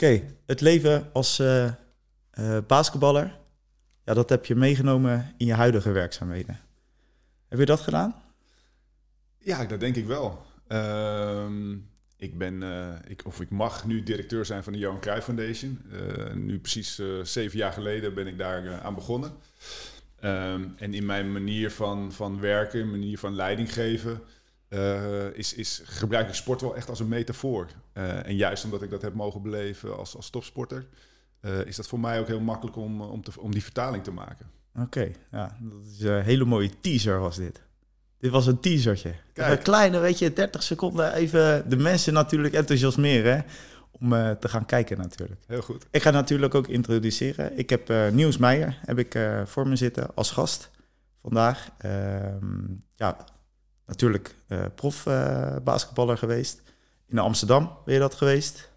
Oké, het leven als eh, eh, basketballer, ja, dat heb je meegenomen in je huidige werkzaamheden. Heb je dat gedaan? Ja, dat denk ik wel. Ehm, ik ben, eh, ik, of ik mag nu directeur zijn van de Johan Cruijff Foundation. Nu precies zeven jaar geleden ben ik daar aan begonnen. Ehm, en in mijn manier van, van werken, manier van leiding geven, eh, is, is, gebruik ik sport wel echt als een metafoor. Eh, en juist omdat ik dat heb mogen beleven als, als topsporter, eh, is dat voor mij ook heel makkelijk om, om, te, om die vertaling te maken. Oké, ja, dat is een hele mooie teaser was dit. Dit was een teasertje. Kijk. Een kleine, weet je, 30 seconden even de mensen natuurlijk enthousiasmeren hè, om te gaan kijken natuurlijk. Heel goed. Ik ga natuurlijk ook introduceren. Ik heb Niels Meijer heb ik, voor me zitten als gast vandaag. Ehm, ja, natuurlijk eh, prof eh, geweest. In Amsterdam ben je dat geweest.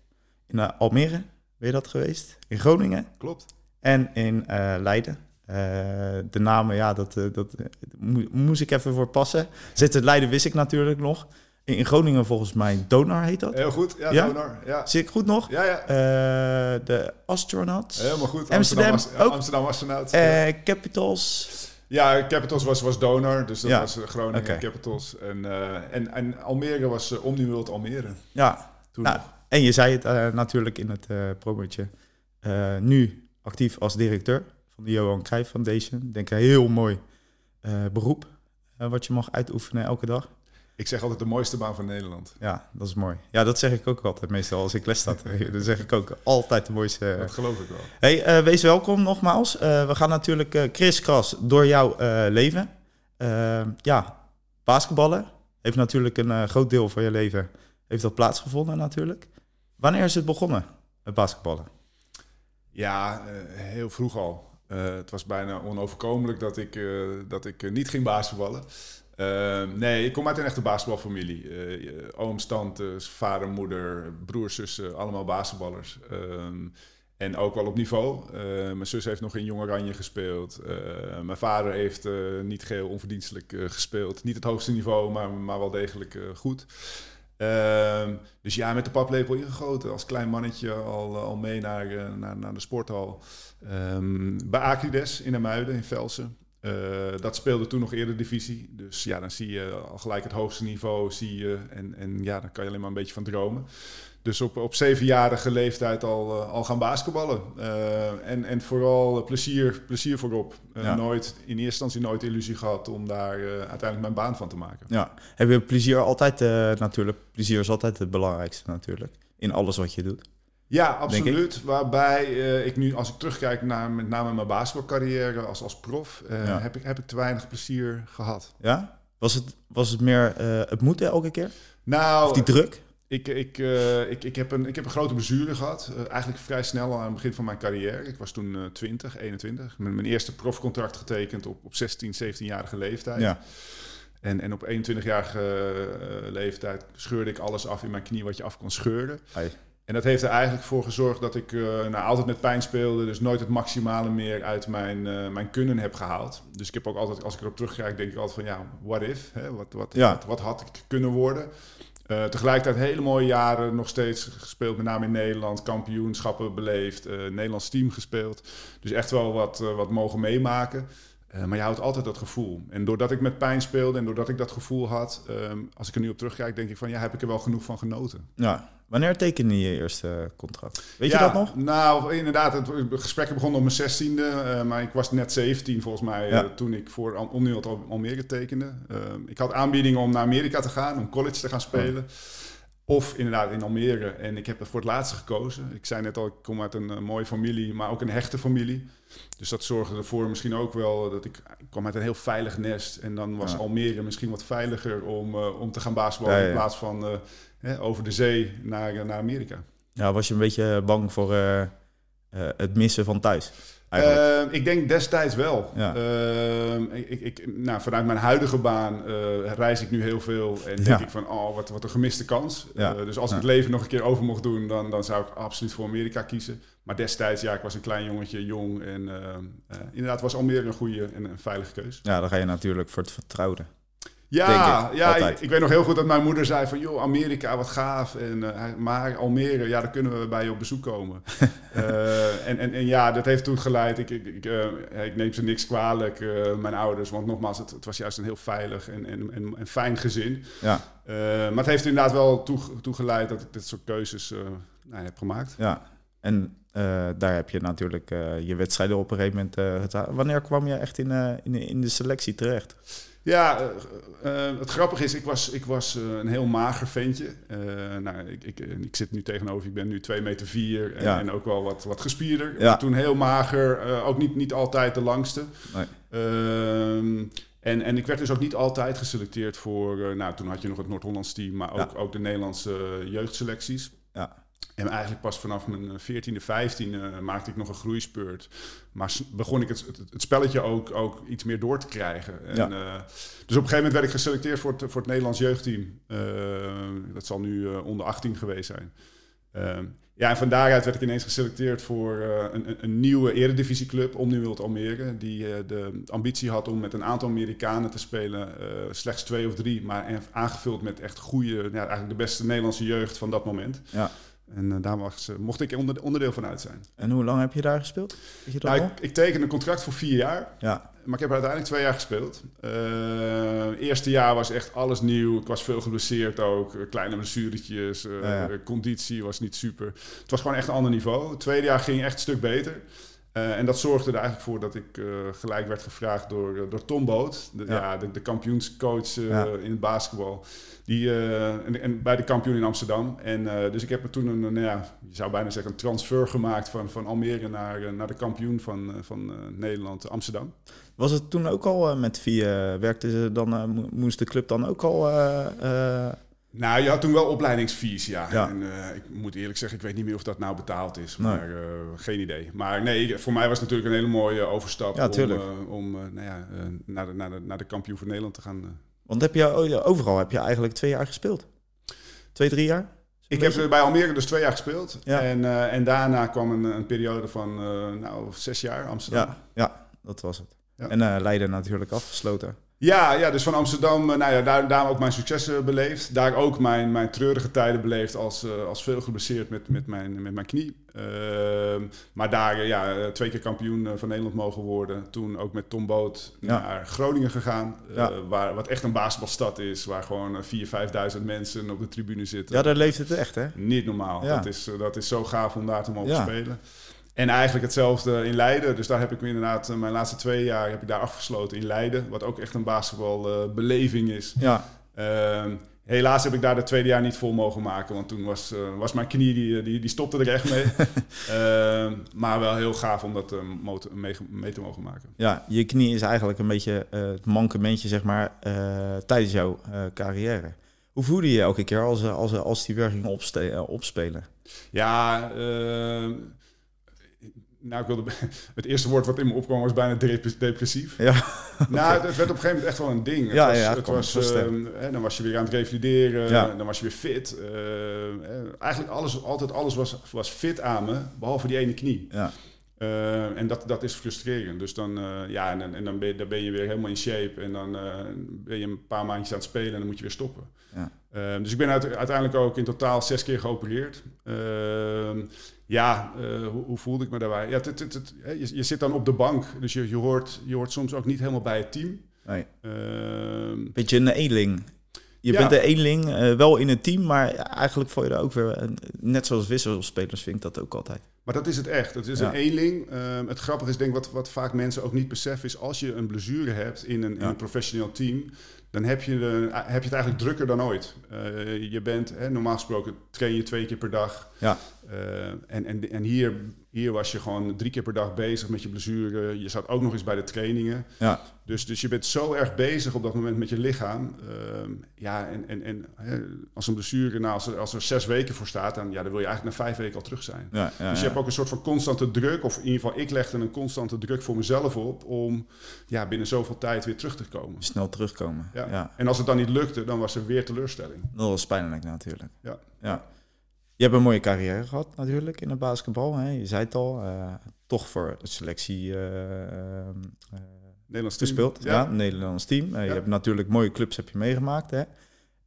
In eh, Almere ben je dat geweest. In Groningen Klopt. en in Leiden. De namen, ja, dat, dat mo- moest ik even voor passen. Zitten Leiden wist ik natuurlijk nog. In, in Groningen volgens mij Donar heet dat. Heel goed. Ja, Ja? Donor. Ja. Zit ik goed nog? Ja, ja. De Astronauts. Helemaal goed. Amsterdam ook. Amsterdam Astronauts. Capitals. Ja, Capitals was, was donor, dus dat Ja. was Groningen. Capitals. En, eh, en, en Almere was uh, Omniworld Almere. Ja, Toen Nou, en je zei het eh, natuurlijk in het eh promotje. Nu actief als directeur van de Johan Cruijff Foundation. Ik denk een heel mooi beroep wat je mag uitoefenen elke dag. Ik zeg altijd de mooiste baan van Nederland. Ja, dat is mooi. Ja, dat zeg ik ook altijd meestal als ik les sta. Dan zeg ik ook altijd de mooiste. Dat geloof ik wel. Hey, eh, wees welkom nogmaals. Eh, we gaan natuurlijk eh kriskras door jouw leven. Ja, basketballen heeft natuurlijk een groot deel van je leven heeft dat plaatsgevonden natuurlijk. Wanneer is het begonnen met basketballen? Ja, heel vroeg al. Het was bijna onoverkomelijk dat ik, dat ik niet ging basketballen. Eh, nee, ik kom uit een echte basketbalfamilie. Eh, ooms, tantes, vader, moeder, broers, zussen, allemaal basketballers. Ehm, en ook wel op niveau. Eh, mijn zus heeft nog in Jong Oranje gespeeld. Eh, mijn vader heeft niet geheel onverdienstelijk gespeeld. Niet het hoogste niveau, maar, maar wel degelijk goed. Ehm, dus ja, met de paplepel ingegoten. Als klein mannetje al, al mee naar, naar, naar de sporthal. Ehm, bij Acrides in Amuiden, in Velsen. Eh, dat speelde toen nog eerder divisie. Dus ja, dan zie je al gelijk het hoogste niveau. Zie je, en, en ja, daar kan je alleen maar een beetje van dromen. Dus op, op zevenjarige leeftijd al, eh, al gaan basketballen. Eh, en, en vooral plezier, plezier voorop. Ja. nooit, in eerste instantie nooit illusie gehad om daar uiteindelijk mijn baan van te maken. Ja, heb je plezier altijd natuurlijk? Plezier is altijd het belangrijkste natuurlijk. In alles wat je doet. Ja, absoluut. Waarbij eh, ik nu, als ik terugkijk naar met name mijn basketbalcarrière als, als prof, eh, Ja. heb, ik, heb ik te weinig plezier gehad. Ja? Was het, was het meer eh, het moeten elke keer? Nou, Of die druk? ik, ik, ik, ik, heb een, ik heb een grote blessure gehad. Eh, eigenlijk vrij snel aan het begin van mijn carrière. Ik was toen eh 20, 21. Met mijn eerste profcontract getekend op, op 16, 17-jarige leeftijd. Ja. En, en op 21-jarige eh, leeftijd scheurde ik alles af in mijn knie wat je af kon scheuren. Ai. En dat heeft er eigenlijk voor gezorgd dat ik eh, nou, altijd met pijn speelde. Dus nooit het maximale meer uit mijn, eh, mijn kunnen heb gehaald. Dus ik heb ook altijd, als ik erop terugkijk, denk ik altijd van ja, what if? Hè? Wat, wat, Ja. wat, wat had ik kunnen worden? Eh, tegelijkertijd hele mooie jaren nog steeds gespeeld, met name in Nederland. Kampioenschappen beleefd, Nederlands team gespeeld. Dus echt wel wat, wat mogen meemaken. Eh, maar je houdt altijd dat gevoel. En doordat ik met pijn speelde en doordat ik dat gevoel had... ehm, als ik er nu op terugkijk, denk ik van... ja, heb ik er wel genoeg van genoten. ja. Wanneer tekende je je eerste contract? Weet ja, je dat nog? Nou, inderdaad. Het gesprek begon op mijn zestiende. eh maar ik was net 17 volgens mij Ja. eh, toen ik voor Al- Almere tekende. Eh, ik had aanbiedingen om naar Amerika te gaan, om college te gaan spelen. Of inderdaad in Almere. En ik heb er voor het laatste gekozen. Ik zei net al, ik kom uit een eh, mooie familie, maar ook een hechte familie. Dus dat zorgde ervoor misschien ook wel dat ik, ik kwam uit een heel veilig nest. En dan was Ja. Almere misschien wat veiliger om, eh, om te gaan basketballen Ja, ja. in plaats van eh, hè, over de zee naar, naar Amerika. Ja, was je een beetje bang voor het missen van thuis? Eigenlijk. Eh, ik denk destijds wel. Ja. Eh, ik, ik, nou, vanuit mijn huidige baan eh, reis ik nu heel veel. En denk Ja. ik van, oh, wat, wat een gemiste kans. Ja. Eh, dus als ik het leven nog een keer over mocht doen, dan, dan zou ik absoluut voor Amerika kiezen. Maar destijds, ja, ik was een klein jongetje, jong. En eh, eh, inderdaad was Almere een goede en een veilige keus. ja, dan ga je natuurlijk voor het vertrouwde. Ja, ik, ja ik, ik weet nog heel goed dat mijn moeder zei van... joh, Amerika, wat gaaf. En, eh, maar Almere, ja, daar kunnen we bij je op bezoek komen. Eh, en, en, en ja, dat heeft toen geleid. Ik, ik, eh, ik neem ze niks kwalijk, mijn ouders. Want nogmaals, het, het was juist een heel veilig en, en, en, fijn gezin. Ja, maar het heeft inderdaad wel toe, toe geleid dat ik dit soort keuzes nou, heb gemaakt. ja. En daar heb je natuurlijk je wedstrijden op een gegeven moment uh. Wanneer kwam je echt in, in, in, de selectie terecht? Ja, uh, het grappige is, ik was, ik was uh, een heel mager ventje. Nou, ik, ik, ik zit nu tegenover, ik ben nu 2 meter 4 en, ja. en, ook wel wat, wat gespierder. Ja. Toen heel mager, ook niet, niet altijd de langste. Nee. Ehm, en, en ik werd dus ook niet altijd geselecteerd voor, nou toen had je nog het Noord-Hollands team, maar ook, Ja. ook de Nederlandse jeugdselecties. En eigenlijk pas vanaf mijn 14e, 15e maakte ik nog een groeispurt. Maar begon ik het, het, het spelletje ook, ook iets meer door te krijgen. En, Ja. eh, dus op een gegeven moment werd ik geselecteerd voor het, voor het Nederlands jeugdteam. Eh, dat zal nu eh, onder 18 geweest zijn. Ehm, ja, en van daaruit werd ik ineens geselecteerd voor eh, een, een, nieuwe eredivisieclub, Omniworld Almere. Die eh, de ambitie had om met een aantal Amerikanen te spelen. eh, slechts twee of drie, maar aangevuld met echt goede, ja, eigenlijk de beste Nederlandse jeugd van dat moment. Ja. En eh, daar was, eh, mocht ik onder, onderdeel van uit zijn. En hoe lang heb je daar gespeeld? Je Nou, ik, ik tekende een contract voor vier jaar. Ja, Maar ik heb er uiteindelijk twee jaar gespeeld. Het eerste jaar was echt alles nieuw. Ik was veel geblesseerd ook. Eh, Kleine blessuretjes. eh, Ja, ja. Conditie was niet super. Het was gewoon echt een ander niveau. Het tweede jaar ging echt een stuk beter. Eh, en dat zorgde er eigenlijk voor dat ik eh, gelijk werd gevraagd door, eh, door Tom Boot. De, Ja. ja. de, de kampioenscoach Ja. in het basketbal. Die, en, en bij de kampioen in Amsterdam. En, dus ik heb er toen een, nou ja, je zou bijna zeggen, een transfer gemaakt van, van Almere naar, naar de kampioen van, van Nederland, Amsterdam. was het toen ook al met vier? werkte ze dan, mo- moest de club dan ook al... Nou, je had toen wel opleidingsfees, ja. Ja. En eh, ik moet eerlijk zeggen, ik weet niet meer of dat nou betaald is. Nee. Maar eh, geen idee. Maar nee, voor mij was het natuurlijk een hele mooie overstap Ja, om, eh, om nou ja, naar, de, naar, de, naar de kampioen van Nederland te gaan. want heb je o- overal heb je eigenlijk twee jaar gespeeld? Twee, drie jaar? Ik heb bij Almere dus twee jaar gespeeld. Ja. En, en daarna kwam een, een periode van nou, zes jaar Amsterdam. Ja, ja, dat was het. En Leiden natuurlijk afgesloten. Ja, ja, dus van Amsterdam, eh, nou ja, daar, daar ook mijn successen beleefd. Daar ook mijn, mijn treurige tijden beleefd als, eh, als veel geblesseerd met, met, mijn, met mijn knie. Ehm, maar daar eh, ja, eh, twee keer kampioen eh, van Nederland mogen worden. Toen ook met Tom Boot Ja. naar Groningen gegaan. eh, waar, wat echt een basketbalstad is. Waar gewoon eh, 4.000, 5.000 mensen op de tribune zitten. Ja, daar leeft het echt, hè? Niet normaal. Ja. Dat, is, eh, dat is zo gaaf om daar te mogen Ja. spelen. En eigenlijk hetzelfde in Leiden. Dus daar heb ik me inderdaad, eh, mijn laatste twee jaar heb ik daar afgesloten in Leiden. Wat ook echt een basketbalbeleving is. Ja, Ehm, helaas heb ik daar het tweede jaar niet vol mogen maken. Want toen was, eh, was mijn knie, die, die, die stopte er echt mee. Ehm, maar wel heel gaaf om dat eh, mo- mee, mee te mogen maken. ja, je knie is eigenlijk een beetje eh, het mankementje, zeg maar, eh, tijdens jouw eh, carrière. Hoe voelde je je elke keer als, eh, als, als die weer ging opste- eh, opspelen? Ja, ehm, nou, ik wilde, het eerste woord wat in me opkwam was bijna dep- depressief. Ja, Nou, het, het werd op een gegeven moment echt wel een ding. Het Ja, was, ja, het was, ehm, hè, dan was je weer aan het revalideren, Ja. dan was je weer fit. Eh, eh, eigenlijk alles, altijd alles was, was fit aan me, behalve die ene knie. ja, Eh, en dat, dat is frustrerend. Dus dan, eh, ja, en, dan- en dan, ben je, dan ben je weer helemaal in shape. En dan eh, ben je een paar maandjes aan het spelen en dan moet je weer stoppen. Ja. Dus ik ben uit- uiteindelijk ook in totaal zes keer geopereerd. Eh, ja, eh, hoe, hoe voelde ik me daarbij? Ja, het, het, het, het- hè, je, je zit dan op de bank, dus je, je, hoort, je hoort soms ook niet helemaal bij het team. nee. Ehm, Beetje een eenling. Je Ja. bent een eenling, eh, wel in een team, maar eigenlijk val je er ook weer... een- net zoals wisselspelers vind ik dat ook altijd. Maar dat is het echt. Het is Ja. een eenling. Ehm, het grappige is, denk ik, wat, wat vaak mensen ook niet beseffen, is als je een blessure hebt in een, in een professioneel team, dan heb je, de, heb je het eigenlijk drukker dan ooit. Eh, je bent, hè, normaal gesproken train je twee keer per dag. Ja. Eh, en en, en hier, hier was je gewoon drie keer per dag bezig met je blessure. Je zat ook nog eens bij de trainingen. Ja, Dus, dus je bent zo erg bezig op dat moment met je lichaam. Ehm, ja, en, en, en hè, als een blessure, nou, als, er, als er zes weken voor staat, dan, ja, dan wil je eigenlijk na vijf weken al terug zijn. ja, ja, Dus je hebt ook een soort van constante druk, of in ieder geval ik legde een constante druk voor mezelf op om ja, binnen zoveel tijd weer terug te komen. snel terugkomen. Ja. ja. En als het dan niet lukte, dan was er weer teleurstelling. Dat was pijnlijk natuurlijk. Ja. ja. Je hebt een mooie carrière gehad natuurlijk in het basketbal. Hè? Je zei het al, eh, toch voor de selectie eh, eh, Nederlands team. gespeeld. Ja, Nederlands team. Eh, Je hebt natuurlijk mooie clubs heb je meegemaakt. Hè?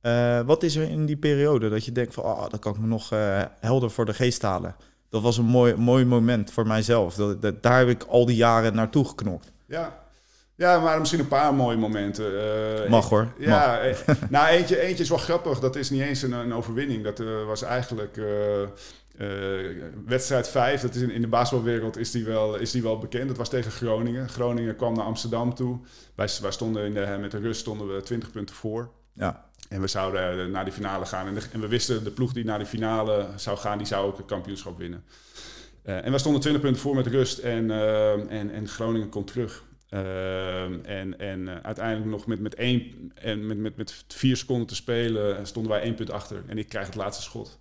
Eh, wat is er in die periode dat je denkt van, ah, dat kan ik me nog eh, helder voor de geest halen? Dat was een mooi, mooi moment voor mijzelf. Dat, dat, daar heb ik al die jaren naartoe geknokt. Ja. Ja, maar misschien een paar mooie momenten. Eh, Mag hoor. Ja, eh, nou eentje, eentje is wel grappig. Dat is niet eens een, een overwinning. Dat eh, was eigenlijk wedstrijd 5. Dat is in, in de basketbalwereld is die, wel, is die wel bekend. Dat was tegen Groningen. Groningen kwam naar Amsterdam toe. Wij, wij stonden in de, met de rust stonden we 20 punten voor. Ja, En we zouden naar die finale gaan. En, de- en we wisten, de ploeg die naar die finale zou gaan, die zou ook het kampioenschap winnen. En we stonden 20 punten voor met rust en, en, en Groningen komt terug. Eh, en en eh, uiteindelijk nog met, met, één, en met, met, met vier seconden te spelen stonden wij één punt achter. En ik krijg het laatste schot.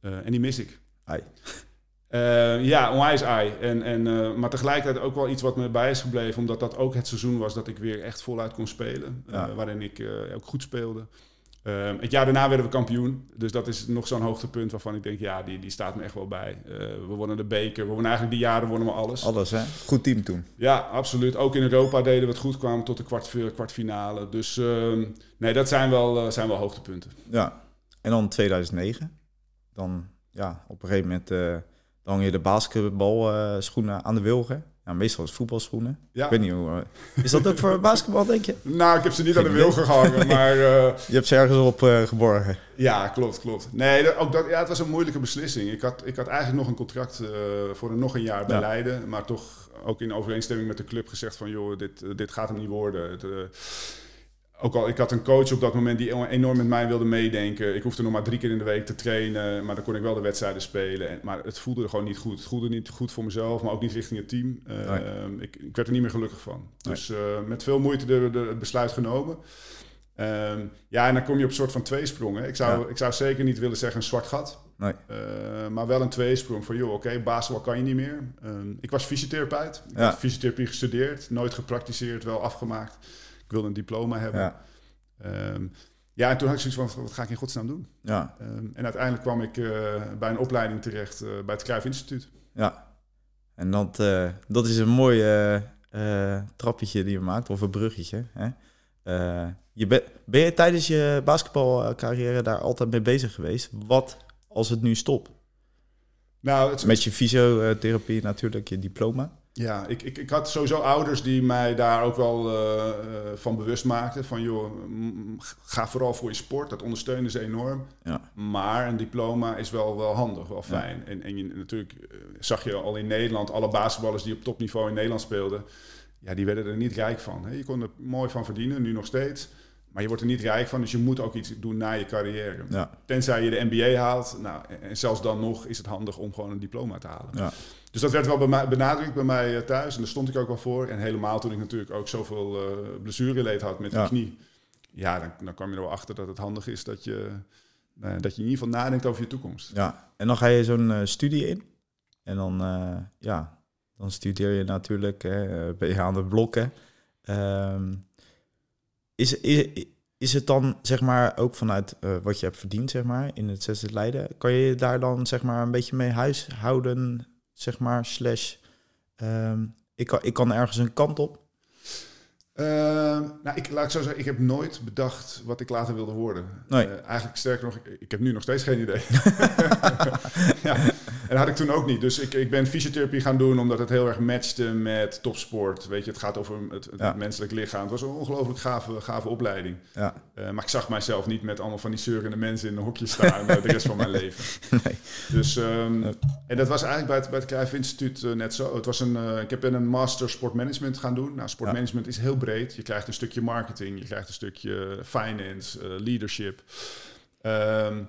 Eh, en die mis ik. ai. Eh, ja, onwijs ai. En, en, eh, maar tegelijkertijd ook wel iets wat me bij is gebleven. Omdat dat ook het seizoen was dat ik weer echt voluit kon spelen. eh, waarin ik eh, ook goed speelde. Eh, het jaar daarna werden we kampioen. Dus dat is nog zo'n hoogtepunt waarvan ik denk... ja, die, die staat me echt wel bij. Eh, we wonnen de beker. We wonnen eigenlijk die jaren wonnen we alles. Alles hè? Goed team toen. Ja, absoluut. Ook in Europa deden we het goed. Kwamen tot de kwart, kwartfinale. Dus ehm, nee, dat zijn wel, eh, zijn wel hoogtepunten. Ja. En dan 2009. Dan, ja, op een gegeven moment eh, dan hang je de basketbalschoenen schoenen aan de wilgen. Ja, meestal is voetbalschoenen. Ja. Ik weet niet hoe... eh, is dat ook voor basketbal, denk je? Nou, ik heb ze niet aan de wilgen gehangen, maar... eh, Je hebt ze ergens op eh, geborgen. Ja, klopt, klopt. Nee, dat, ook dat, ja, het was een moeilijke beslissing. Ik had, ik had eigenlijk nog een contract voor een, nog een jaar bij Ja. Leiden. Maar toch ook in overeenstemming met de club gezegd van... joh, dit, dit gaat hem niet worden. Het, ook al, ik had een coach op dat moment die enorm met mij wilde meedenken. Ik hoefde nog maar drie keer in de week te trainen. Maar dan kon ik wel de wedstrijden spelen. En, maar het voelde er gewoon niet goed. Het voelde niet goed voor mezelf, maar ook niet richting het team. Eh, Nee. ik, ik werd er niet meer gelukkig van. Dus eh, met veel moeite de, de, het besluit genomen. Ehm, ja, en dan kom je op een soort van tweesprong. Hè. Ik, zou, Ja. ik zou zeker niet willen zeggen een zwart gat. Nee. Eh, maar wel een tweesprong van, joh, oké, basketbal kan je niet meer. Ehm, ik was fysiotherapeut. Ik Ja. had fysiotherapie gestudeerd. Nooit gepraktiseerd, wel afgemaakt. Ik wilde een diploma hebben. Ja. Ehm, ja, en toen had ik zoiets van, wat ga ik in godsnaam doen? Ja, Ehm, en uiteindelijk kwam ik eh, bij een opleiding terecht eh, bij het Cruijff Instituut. ja. En dat, eh, dat is een mooi trappetje die je maakt, of een bruggetje. Hè? Je ben, ben je tijdens je basketbalcarrière daar altijd mee bezig geweest? Wat als het nu stopt? Nou, het, Met je fysiotherapie natuurlijk, je diploma. Ja, ik, ik, ik had sowieso ouders die mij daar ook wel eh, eh, van bewust maakten. Van joh, ga vooral voor je sport. Dat ondersteunen ze enorm. Ja. Maar een diploma is wel, wel handig, wel fijn. En, en je, natuurlijk eh, zag je al in Nederland alle basketballers die op topniveau in Nederland speelden. Ja, die werden er niet rijk van. Hè. Je kon er mooi van verdienen, nu nog steeds. Maar je wordt er niet rijk van, dus je moet ook iets doen na je carrière. Ja, Tenzij je de MBA haalt. Nou, en- zelfs dan nog is het handig om gewoon een diploma te halen. ja, Dus dat werd wel bij mij, benadrukt bij mij eh, thuis. En daar stond ik ook wel voor. En helemaal toen ik natuurlijk ook zoveel eh blessureleed had met Ja. de knie. Ja, dan, dan kwam je er wel achter dat het handig is dat je, eh, dat je in ieder geval nadenkt over je toekomst. ja. En dan ga je zo'n studie in. En dan, ja, dan studeer je natuurlijk, hè, ben je aan het blokken. Ehm, is, is, is het dan, zeg maar, ook vanuit eh, wat je hebt verdiend, zeg maar, in het zesde Leiden, kan je daar dan, zeg maar, een beetje mee huishouden, zeg maar, slash, ehm, ik, kan, ik kan ergens een kant op? Eh, nou, ik, laat ik zo zeggen, ik heb nooit bedacht wat ik later wilde worden. Nee. Eh, eigenlijk sterker nog, ik, ik heb nu nog steeds geen idee. ja, en dat had ik toen ook niet. Dus ik, ik ben fysiotherapie gaan doen omdat het heel erg matchte met topsport. Weet je, het gaat over het, het Ja. menselijk lichaam. Het was een ongelooflijk gave, gave opleiding. Ja, Eh, maar ik zag mijzelf niet met allemaal van die zeurende mensen in een hokje staan de rest van mijn leven. nee. Dus, ehm, en dat was eigenlijk bij het, bij het Instituut eh, net zo. Het was een, eh, ik heb een master sportmanagement gaan doen. Nou, sportmanagement is heel breed. Je krijgt een stukje marketing, je krijgt een stukje finance, leadership. Ehm,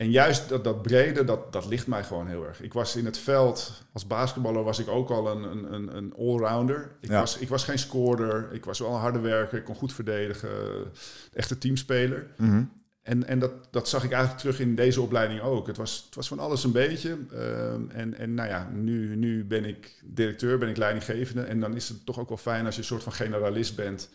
en juist dat, dat brede, dat, dat ligt mij gewoon heel erg. Ik was in het veld, als basketballer was ik ook al een, een, een, allrounder. Ik, Ja. was, ik was geen scorer, ik was wel een harde werker, ik kon goed verdedigen. Echte teamspeler. Mhm. En, en dat, dat zag ik eigenlijk terug in deze opleiding ook. Het was, het was van alles een beetje. Ehm, en, en nou ja, nu, nu ben ik directeur, ben ik leidinggevende. En dan is het toch ook wel fijn als je een soort van generalist bent.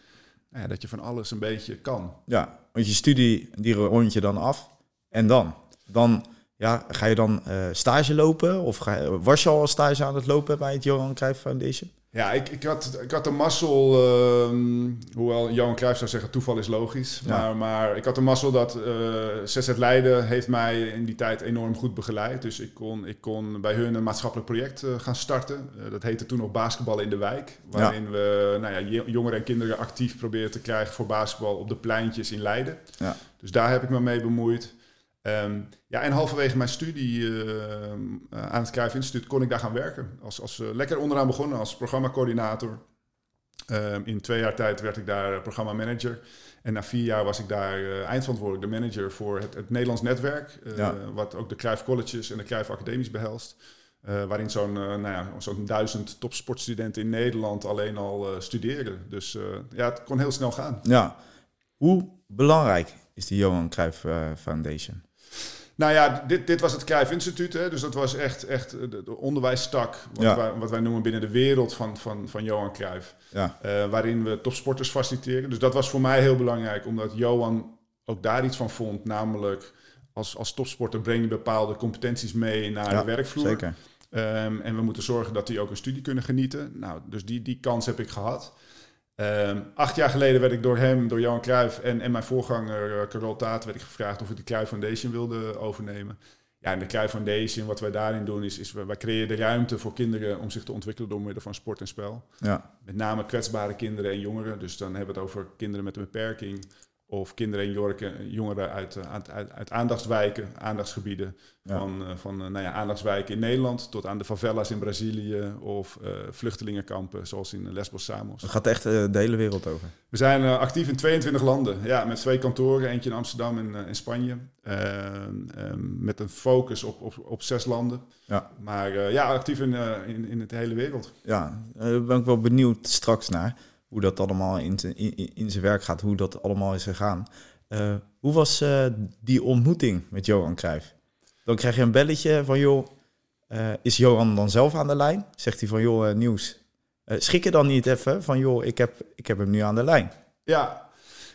Nou ja, dat je van alles een beetje kan. Ja, want je studie, die rond je dan af. En dan? Dan ja, ga je dan eh, stage lopen? Of ga je- was je al stage aan het lopen bij het Johan Cruijff Foundation? Ja, ik, ik, had, ik had de mazzel, ehm, hoewel Johan Cruijff zou zeggen toeval is logisch. Ja. Maar, maar ik had de mazzel dat eh ZZ Leiden heeft mij in die tijd enorm goed begeleid. Dus ik kon, ik kon bij hun een maatschappelijk project eh, gaan starten. Dat heette toen nog Basketbal in de Wijk. Waarin we nou ja, jongeren en kinderen actief proberen te krijgen voor basketbal op de pleintjes in Leiden. Ja. Dus daar heb ik me mee bemoeid. Ehm, ja, en halverwege mijn studie ehm, eh, aan het Cruijff Instituut kon ik daar gaan werken. Als, als, eh, lekker onderaan begonnen als programmacoördinator. Ehm, in twee jaar tijd werd ik daar eh, programmamanager. En na vier jaar was ik daar eh, eindverantwoordelijk, de manager voor het, het Nederlands netwerk. eh, Ja. Wat ook de Cruijff Colleges en de Cruijff Academies behelst. Eh, waarin zo'n eh, nou ja, zo'n duizend topsportstudenten in Nederland alleen al eh, studeren. Dus eh, ja, het kon heel snel gaan. Ja. Hoe belangrijk is de Johan Cruijff eh, Foundation? Nou ja, dit, dit was het Cruijff Instituut. Hè? Dus dat was echt, echt de, de onderwijstak. Wat, Ja. wij, wat wij noemen binnen de wereld van, van, van Johan Cruijff. Ja, eh, waarin we topsporters faciliteren. Dus dat was voor mij heel belangrijk. Omdat Johan ook daar iets van vond. Namelijk, als, als topsporter breng je bepaalde competenties mee naar Ja, de werkvloer. zeker. Ehm, en we moeten zorgen dat die ook een studie kunnen genieten. Nou, dus die, die kans heb ik gehad. Ehm, acht jaar geleden werd ik door hem, door Johan Cruijff en, en mijn voorganger uh, Carol Taat, werd ik gevraagd of ik de Cruijff Foundation wilde overnemen. Ja, en de Cruijff Foundation, wat wij daarin doen, is, is wij, wij creëren de ruimte voor kinderen om zich te ontwikkelen door middel van sport en spel. Ja, Met name kwetsbare kinderen en jongeren. Dus dan hebben we het over kinderen met een beperking. Of kinderen en jorken- jongeren uit, eh, uit, uit, uit aandachtswijken, aandachtsgebieden. Ja. Van, eh, van eh, nou ja, aandachtswijken in Nederland tot aan de favelas in Brazilië. Of eh, vluchtelingenkampen zoals in Lesbos Samos. het gaat echt eh, de hele wereld over. We zijn eh, actief in 22 landen. Ja, met twee kantoren. Eentje in Amsterdam en eh, in Spanje. Ehm, met een focus op, op, op zes landen. Ja. Maar eh, ja, actief in, eh, in, in de hele wereld. Ja, daar ben ik wel benieuwd straks naar. Hoe dat allemaal in in, in- zijn werk gaat, hoe dat allemaal is gegaan. Eh, hoe was eh, die ontmoeting met Johan Cruijff? Dan krijg je een belletje van, joh, eh, is Johan dan zelf aan de lijn? Zegt hij van, joh, nieuws. Schrik je dan niet even van, joh, ik heb, ik heb hem nu aan de lijn? Ja,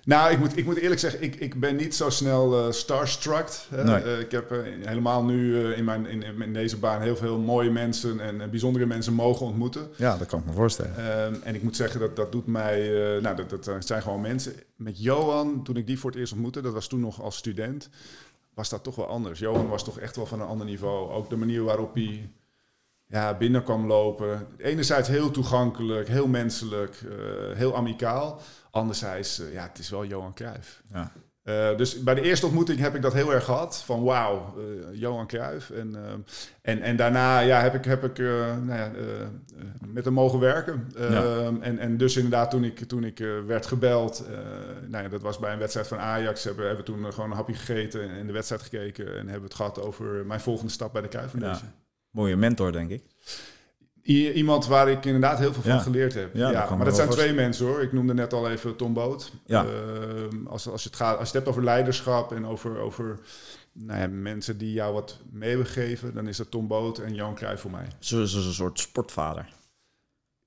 nou, ik moet, ik moet eerlijk zeggen, ik, ik ben niet zo snel eh starstruck. Nee. Eh, ik heb eh, helemaal nu in, mijn, in, in deze baan heel veel mooie mensen en bijzondere mensen mogen ontmoeten. Ja, dat kan ik me voorstellen. Ehm, en ik moet zeggen, dat, dat doet mij... nou, dat, dat zijn gewoon mensen. Met Johan, toen ik die voor het eerst ontmoette, dat was toen nog als student, was dat toch wel anders. Johan was toch echt wel van een ander niveau. Ook de manier waarop hij ja, binnen kwam lopen. Enerzijds heel toegankelijk, heel menselijk, heel amicaal. Anderzijds, eh, ja, het is wel Johan Cruijff. Ja. Eh, dus bij de eerste ontmoeting heb ik dat heel erg gehad. Van wauw, eh, Johan Cruijff. En, en, en daarna ja, heb ik, heb ik nou ja, met hem mogen werken. Ja. en, en dus inderdaad, toen ik, toen ik werd gebeld... nou ja, dat was bij een wedstrijd van Ajax. Hebben, hebben we toen gewoon een hapje gegeten en de wedstrijd gekeken. En hebben we het gehad over mijn volgende stap bij de Cruijff Foundation. Mooie mentor, denk ik. I- iemand waar ik inderdaad heel veel van Ja. geleerd heb. Ja, dat maar dat zijn twee mensen hoor. Ik noemde net al even Tom Boot. Ja. Ehm, als, als, je het gaat, als je het hebt over leiderschap en over, over nou ja, mensen die jou wat mee hebben gegeven, dan is dat Tom Boot en Johan Cruijff voor mij. Zo- Zoals een soort sportvader.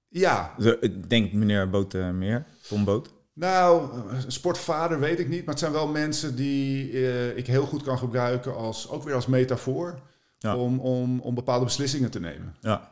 Ja, Ik denk meneer Boot eh, meer, Tom Boot. nou, sportvader weet ik niet, maar het zijn wel mensen die eh, ik heel goed kan gebruiken als, ook weer als metafoor. Ja. Om, om, om bepaalde beslissingen te nemen. Ja,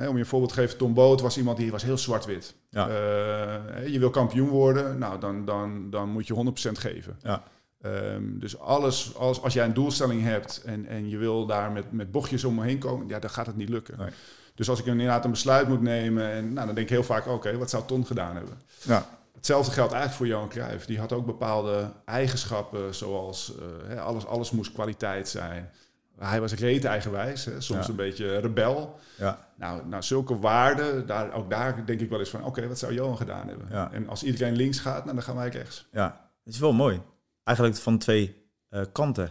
Eh, om je een voorbeeld te geven, Tom Boot was iemand die was heel zwart-wit. Ja. Eh, je wil kampioen worden, nou dan, dan, dan moet je 100% geven. ja, Ehm, dus alles, als, als jij een doelstelling hebt en, en je wil daar met, met bochtjes omheen komen, ja, dan gaat het niet lukken. Nee. Dus als ik inderdaad een besluit moet nemen, en, nou, dan denk ik heel vaak, oké, wat zou Ton gedaan hebben? ja, Hetzelfde geldt eigenlijk voor Johan Cruijff. Die had ook bepaalde eigenschappen, zoals eh, alles, alles moest kwaliteit zijn. Hij was reet eigenwijs, hè, soms Ja. een beetje rebel. ja, Nou, nou zulke waarden, daar, ook daar denk ik wel eens van... oké, wat zou Johan gedaan hebben? Ja. En als iedereen links gaat, nou, dan gaan wij rechts. ja. Het is wel mooi. Eigenlijk van twee eh, kanten.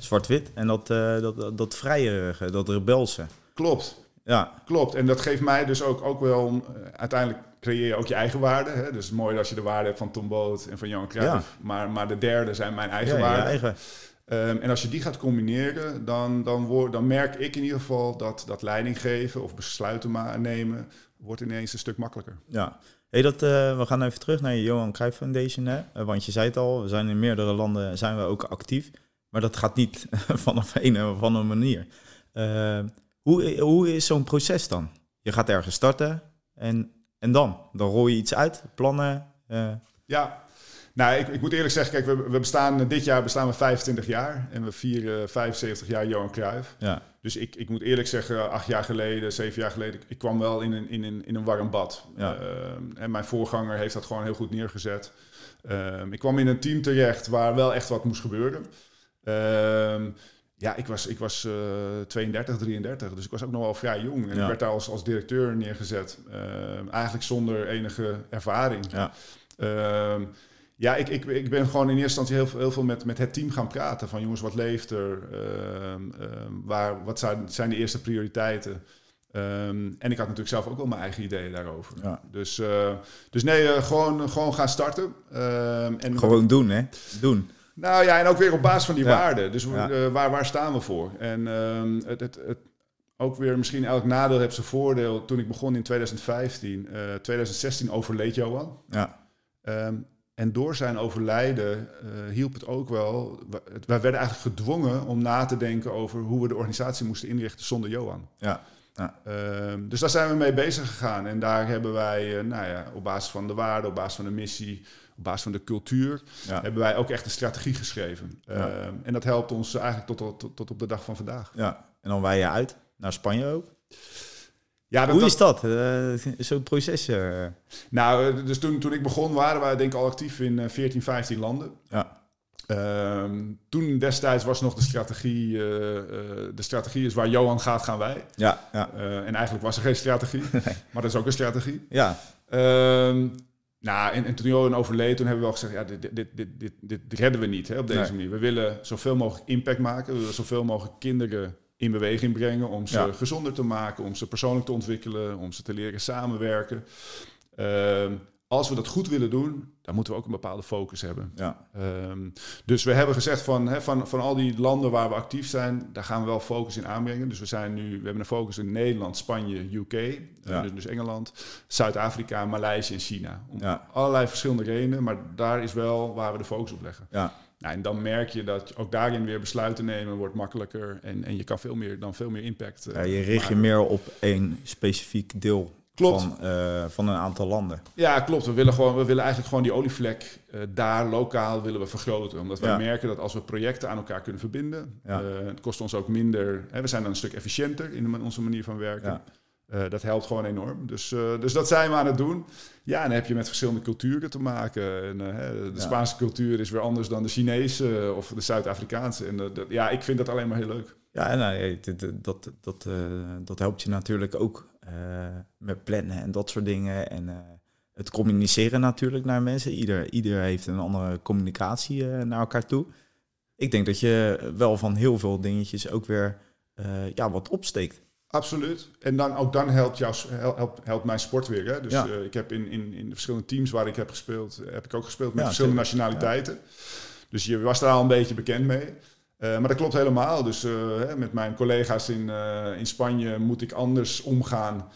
Zwart-wit en dat, eh dat, dat, dat vrijerige, dat rebelse. Klopt, Ja, klopt. En dat geeft mij dus ook, ook wel... eh, uiteindelijk creëer je ook je eigen waarden. Hè? Dus mooi als je de waarde hebt van Tom Boot en van Johan Cruijff. Maar, maar de derde zijn mijn eigen ja, waarden. eigen. Ehm, en als je die gaat combineren, dan, dan, word, dan merk ik in ieder geval... dat, dat leiding geven of besluiten nemen... wordt ineens een stuk makkelijker. Ja. Hey, dat, eh, we gaan even terug naar je Johan Cruijff Foundation. Hè? Eh, want je zei het al, we zijn in meerdere landen zijn we ook actief. Maar dat gaat niet vanaf een of andere manier. Eh, hoe, hoe is zo'n proces dan? Je gaat ergens starten. En, en dan? Dan rol je iets uit, plannen. eh, Ja, nou, ik, ik moet eerlijk zeggen, kijk, we, we bestaan, dit jaar bestaan we 25 jaar en we vieren 75 jaar Johan Cruijff. ja, Dus ik, ik moet eerlijk zeggen, acht jaar geleden, zeven jaar geleden, ik, ik kwam wel in een, in een, in een warm bad. Ja. Ehm, en mijn voorganger heeft dat gewoon heel goed neergezet. Ehm, ik kwam in een team terecht waar wel echt wat moest gebeuren. Ehm, ja, ik was, ik was eh 32, 33, dus ik was ook nog wel vrij jong. En Ja. ik werd daar als, als directeur neergezet. Eigenlijk zonder enige ervaring. ja, ja, ik, ik, ik ben gewoon in eerste instantie heel, veel- heel veel met, met het team gaan praten. Van jongens, wat leeft er? Ehm, ehm, waar, wat zijn, zijn de eerste prioriteiten? Ehm, en ik had natuurlijk zelf ook wel mijn eigen ideeën daarover. ja. Dus, eh, dus nee, eh, gewoon, gewoon gaan starten. En Gewoon doen, hè? Doen. nou ja, en ook weer op basis van die Ja. waarden. Dus Ja. eh, waar, waar staan we voor? En het, het, het, ook weer misschien elk nadeel heeft zijn voordeel. Toen ik begon in 2015, eh 2016 overleed Johan. Ja, Ehm, en door zijn overlijden eh, hielp het ook wel. Wij werden eigenlijk gedwongen om na te denken over hoe we de organisatie moesten inrichten zonder Johan. ja, Ehm, dus daar zijn we mee bezig gegaan. En daar hebben wij, eh, nou ja, op basis van de waarden, op basis van de missie, op basis van de cultuur, ja. hebben wij ook echt een strategie geschreven. Ja. Ehm, en dat helpt ons eigenlijk tot, tot, tot op de dag van vandaag. ja. En dan wij je uit naar Spanje ook. Ja, Hoe is dat? Eh, Zo'n proces. eh, Nou, eh, dus toen, toen ik begon waren wij denk ik al actief in eh, 14, 15 landen. ja, Ehm, toen destijds was nog de strategie, de strategie is waar Johan gaat, gaan wij. ja, ja, en eigenlijk was er geen strategie, maar dat is ook een strategie. ja, Ehm, nou, en, en toen Johan overleed, toen hebben we wel gezegd, ja, dit, dit, dit, dit, dit, dit redden we niet hè, op deze Nee. manier. We willen zoveel mogelijk impact maken, we willen zoveel mogelijk kinderen in beweging brengen om ze Ja. gezonder te maken, om ze persoonlijk te ontwikkelen, om ze te leren samenwerken. Ehm, als we dat goed willen doen, dan moeten we ook een bepaalde focus hebben. ja, Ehm, dus we hebben gezegd van, hè, van, van al die landen waar we actief zijn, daar gaan we wel focus in aanbrengen. Dus we zijn nu, we hebben een focus in Nederland, Spanje, UK, eh, Ja. dus, dus Engeland, Zuid-Afrika, Maleisië en China. Om Ja. allerlei verschillende redenen, maar daar is wel waar we de focus op leggen. ja, Nou, en dan merk je dat ook daarin weer besluiten nemen wordt makkelijker en, en je kan veel meer, dan veel meer impact. eh, Ja, je richt je meer op één specifiek deel Klopt. Van, eh, van een aantal landen. Ja, klopt. We willen, gewoon, we willen eigenlijk gewoon die olievlek eh, daar lokaal willen we vergroten. Omdat wij Ja. merken dat als we projecten aan elkaar kunnen verbinden, Ja. eh, het kost ons ook minder. Hè, we zijn dan een stuk efficiënter in onze manier van werken. Eh, dat helpt gewoon enorm. Dus, eh, dus dat zijn we aan het doen. Ja, en dan heb je met verschillende culturen te maken. En, eh, hè, de Ja. Spaanse cultuur is weer anders dan de Chinese of de Zuid-Afrikaanse. En dat, ja, ik vind dat alleen maar heel leuk. Ja, en nou, dat, dat, dat, dat helpt je natuurlijk ook met plannen en dat soort dingen. En het communiceren natuurlijk naar mensen. Ieder, ieder heeft een andere communicatie naar elkaar toe. Ik denk dat je wel van heel veel dingetjes ook weer ja, wat opsteekt. Absoluut. En dan, ook dan helpt, jou, helpt, helpt mijn sport weer. Hè? Dus Ja. eh, ik heb in, in, in de verschillende teams waar ik heb gespeeld, heb ik ook gespeeld met Ja, verschillende nationaliteiten. Dus je was daar al een beetje bekend mee. Eh, maar dat klopt helemaal. Dus eh, hè, met mijn collega's in, in Spanje moet ik anders omgaan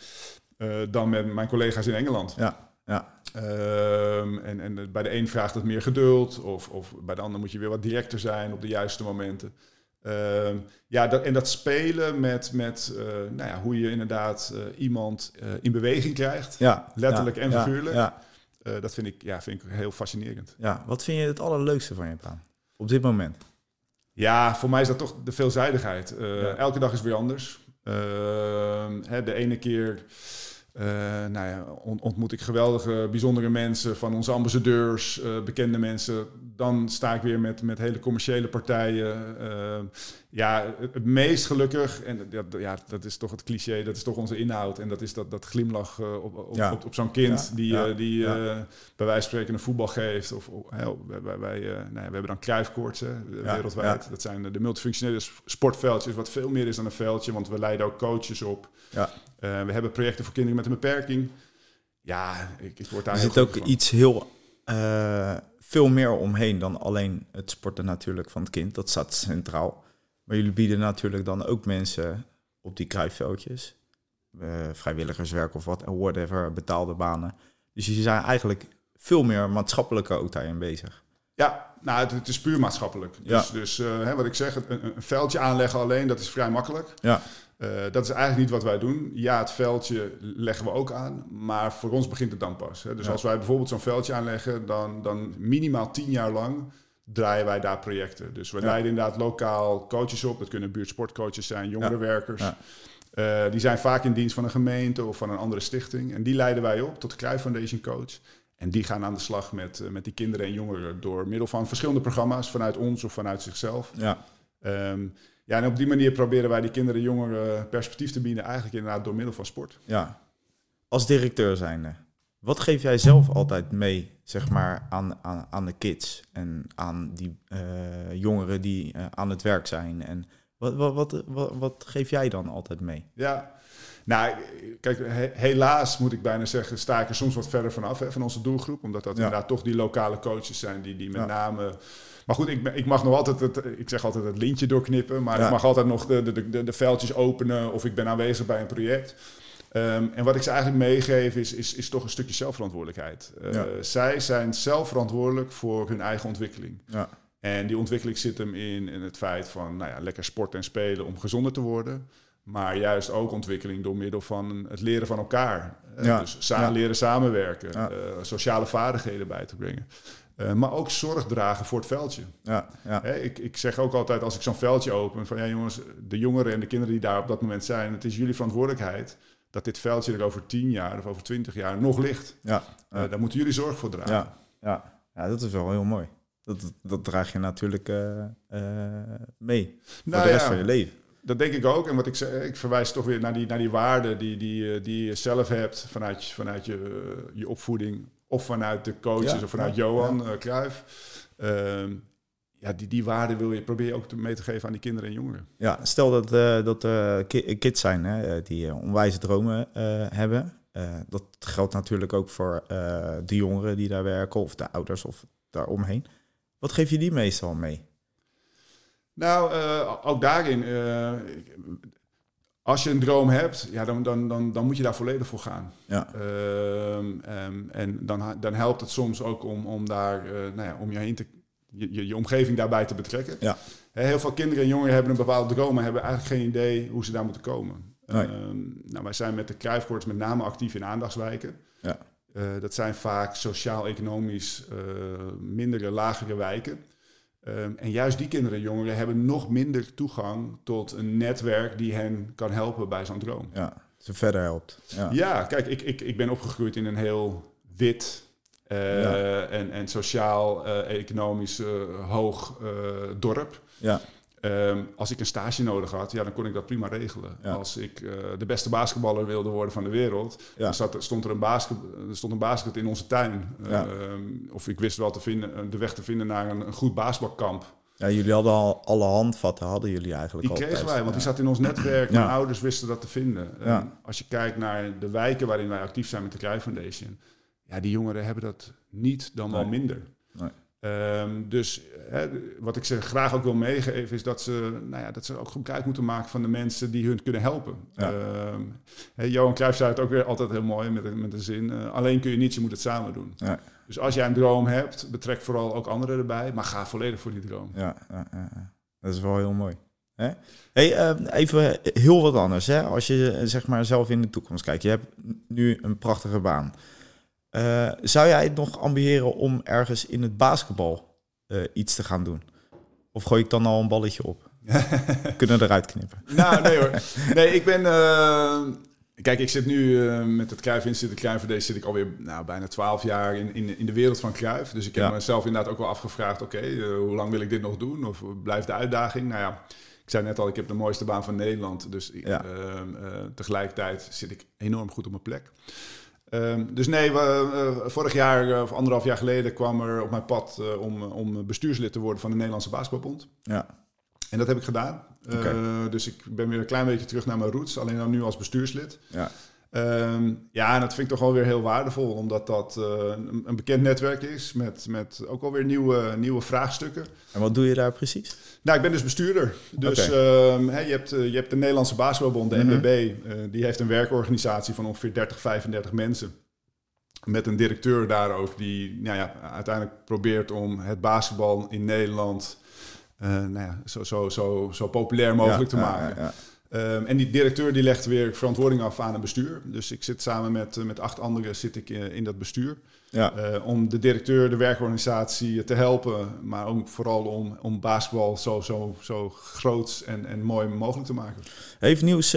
dan met mijn collega's in Engeland. Ja, ja, Ehm, en, en bij de een vraagt het meer geduld, of, of bij de ander moet je weer wat directer zijn op de juiste momenten. Ehm, ja, dat, en dat spelen met, met eh, nou ja, hoe je inderdaad eh, iemand eh, in beweging krijgt, ja. Letterlijk ja, en figuurlijk. Ja, dat vind ik, ja, vind ik heel fascinerend. ja. Wat vind je het allerleukste van je baan op dit moment? Ja, voor mij is dat toch de veelzijdigheid. Elke dag is weer anders. Ehm, hè, de ene keer nou ja, on- ontmoet ik geweldige, bijzondere mensen van onze ambassadeurs, bekende mensen. Dan sta ik weer met, met hele commerciële partijen. Ehm, ja, het, meest gelukkig, en dat, ja, dat is toch het cliché, dat is toch onze inhoud. En dat is dat, dat glimlach eh, op, op, Ja. op, op zo'n kind Ja, die, ja, eh, die ja. eh, bij wijze van spreken een voetbal geeft. Of, wij, wij, eh, nou ja, we hebben dan kruifkoorts hè, Ja, wereldwijd. ja. Dat zijn de, multifunctionele sportveldjes, wat veel meer is dan een veldje, want we leiden ook coaches op. Ja. Eh, we hebben projecten voor kinderen met een beperking. Ja, ik, ik word daar Er zit ook van. iets heel eh, veel meer omheen dan alleen het sporten natuurlijk van het kind. Dat staat centraal. Maar jullie bieden natuurlijk dan ook mensen op die kruifveldjes, eh, vrijwilligerswerk of wat, whatever, betaalde banen. Dus jullie zijn eigenlijk veel meer maatschappelijke ook daarin bezig. Ja, nou, het, het is puur maatschappelijk. Ja. Dus, dus eh, hè, wat ik zeg, een, een veldje aanleggen alleen, dat is vrij makkelijk. Ja, Eh, dat is eigenlijk niet wat wij doen. Ja, het veldje leggen we ook aan, maar voor ons begint het dan pas. Hè. Dus Ja. als wij bijvoorbeeld zo'n veldje aanleggen, dan, dan minimaal tien jaar lang draaien wij daar projecten. Dus we Ja. leiden inderdaad lokaal coaches op. Dat kunnen buurtsportcoaches zijn, jongerenwerkers. Ja. Eh, die zijn vaak in dienst van een gemeente of van een andere stichting. En die leiden wij op tot de Cruijff Foundation Coach. En die gaan aan de slag met, eh, met die kinderen en jongeren door middel van verschillende programma's vanuit ons of vanuit zichzelf. Ja, Ehm, ja, en op die manier proberen wij die kinderen en jongeren perspectief te bieden, eigenlijk inderdaad door middel van sport. ja. Als directeur zijnde, wat geef jij zelf altijd mee, zeg maar, aan, aan, aan de kids en aan die eh, jongeren die eh, aan het werk zijn? En wat, wat, wat, wat, wat geef jij dan altijd mee? Ja, nou, kijk, he- helaas moet ik bijna zeggen, sta ik er soms wat verder vanaf hè, van onze doelgroep. Omdat dat Ja. inderdaad toch die lokale coaches zijn die, die met Ja. name... Maar goed, ik, ik mag nog altijd, het, ik zeg altijd het lintje doorknippen. Maar Ja. ik mag altijd nog de, de, de, de veldjes openen of ik ben aanwezig bij een project. Ehm, en wat ik ze eigenlijk meegeef is, is, is toch een stukje zelfverantwoordelijkheid. Eh, Ja. Zij zijn zelf verantwoordelijk voor hun eigen ontwikkeling. Ja, En die ontwikkeling zit hem in, in het feit van nou ja, lekker sporten en spelen om gezonder te worden. Maar juist ook ontwikkeling door middel van het leren van elkaar. Eh, Ja. Dus sa- Ja. leren samenwerken, Ja. eh, sociale vaardigheden bij te brengen. Eh, maar ook zorg dragen voor het veldje. ja, ja. Hè, ik, ik zeg ook altijd als ik zo'n veldje open: van ja, jongens, de jongeren en de kinderen die daar op dat moment zijn, het is jullie verantwoordelijkheid dat dit veldje er over 10 jaar of over 20 jaar nog ligt. ja. Daar moeten jullie zorg voor dragen. Ja, ja. ja, dat is wel heel mooi. Dat, dat, draag je natuurlijk mee voor Nou de rest van je leven. Dat denk ik ook. En wat ik zeg, ik verwijs toch weer naar die, naar die waarden die, die, eh, die je zelf hebt vanuit, je- vanuit je, eh, je opvoeding. Of vanuit de coaches Ja, of vanuit ja, Johan eh Cruijff. Ehm, ja, die, die waarden wil je, probeer je ook mee te geven aan die kinderen en jongeren. Ja, stel dat, eh dat eh, ki- kids zijn hè, eh, die eh, onwijze dromen eh, hebben. Eh, dat geldt natuurlijk ook voor eh, de jongeren die daar werken of de ouders of daaromheen. Wat geef je die meestal mee? Nou, eh, ook daarin, eh, als je een droom hebt, ja, dan, dan, dan, dan moet je daar volledig voor gaan. Ja, Ehm, ehm, en dan, dan helpt het soms ook om, om daar, eh, nou ja, om je heen te, je, je, je omgeving daarbij te betrekken. Ja. Heel veel kinderen en jongeren hebben een bepaalde droom, maar hebben eigenlijk geen idee hoe ze daar moeten komen. Nee. Ehm, nou, wij zijn met de Kruifkoorts met name actief in aandachtswijken. Ja. Dat zijn vaak sociaal-economisch mindere, lagere wijken. Ehm, en juist die kinderen en jongeren hebben nog minder toegang tot een netwerk die hen kan helpen bij zo'n droom. ja, ze verder helpt. Ja, Ja, kijk, ik, ik, ik ben opgegroeid in een heel wit eh, Ja. en, en sociaal-economisch hoog eh, dorp. ja, Ehm, als ik een stage nodig had, ja, dan kon ik dat prima regelen. Ja. Als ik eh, de beste basketballer wilde worden van de wereld, Ja. dan zat, stond er een basket, stond een basket in onze tuin. Ja. Ehm, of ik wist wel te vinden, de weg te vinden naar een, een goed basketbalkamp. ja, jullie hadden al alle handvatten, hadden jullie eigenlijk Die al kregen wij, want die Ja. zat in ons netwerk. Ja. Mijn ouders wisten dat te vinden. Ja. En als je kijkt naar de wijken waarin wij actief zijn met de Cruijff Foundation, ja, die jongeren hebben dat niet dan wel Nee. minder. Nee. Ehm, dus hè, wat ik ze graag ook wil meegeven is dat ze, nou ja, dat ze ook gebruik moeten maken van de mensen die hun kunnen helpen. Ja. Ehm, hè, Johan Cruijff zei het ook weer altijd heel mooi met, een- met een zin. eh, alleen kun je niets, je moet het samen doen. Ja. Dus als jij een droom hebt, betrek vooral ook anderen erbij, maar ga volledig voor die droom. Ja, ja, ja, ja. dat is wel heel mooi. Hè? Hey, eh, even heel wat anders. Hè? Als je zeg maar zelf in de toekomst kijkt. Je hebt nu een prachtige baan. Eh, zou jij het nog ambiëren om ergens in het basketbal eh, iets te gaan doen? Of gooi ik dan al een balletje op? Kunnen we eruit knippen? Nou, nee hoor. Nee, ik ben... eh, kijk, ik zit nu met het Cruijff Instituut, de Cruijff Foundation, zit ik alweer nou, bijna twaalf jaar in, in, in de wereld van Cruijff. Dus ik heb Ja. mezelf inderdaad ook wel afgevraagd, oké, hoe lang wil ik dit nog doen? Of blijft de uitdaging? Nou ja, ik zei net al, ik heb de mooiste baan van Nederland. Dus Ja. tegelijkertijd zit ik enorm goed op mijn plek. Ehm, dus nee, we, eh, vorig jaar eh, of anderhalf jaar geleden kwam er op mijn pad eh, om, om bestuurslid te worden van de Nederlandse Basketbalbond. Ja, En dat heb ik gedaan. Dus ik ben weer een klein beetje terug naar mijn roots. Alleen dan nu als bestuurslid. ja, Ehm, ja, en dat vind ik toch wel weer heel waardevol. Omdat dat eh, een, een bekend netwerk is. Met, met ook alweer nieuwe, nieuwe vraagstukken. en wat doe je daar precies? Nou, ik ben dus bestuurder. Dus ehm, je, hebt, eh, je hebt de Nederlandse Basketbalbond, de Mhm. NBB. eh, die heeft een werkorganisatie van ongeveer 30, 35 mensen. Met een directeur daar ook. Die nou ja, uiteindelijk probeert om het basketbal in Nederland... nou ja, zo, zo, zo, zo populair mogelijk te Ja, maken. ja, Ehm, en die directeur die legt weer verantwoording af aan een bestuur. Dus ik zit samen met, met acht anderen zit ik in, in dat bestuur. Ja. om de directeur, de werkorganisatie te helpen. Maar ook vooral om, om basketbal zo, zo, zo groot en, en mooi mogelijk te maken. Heeft Nieuws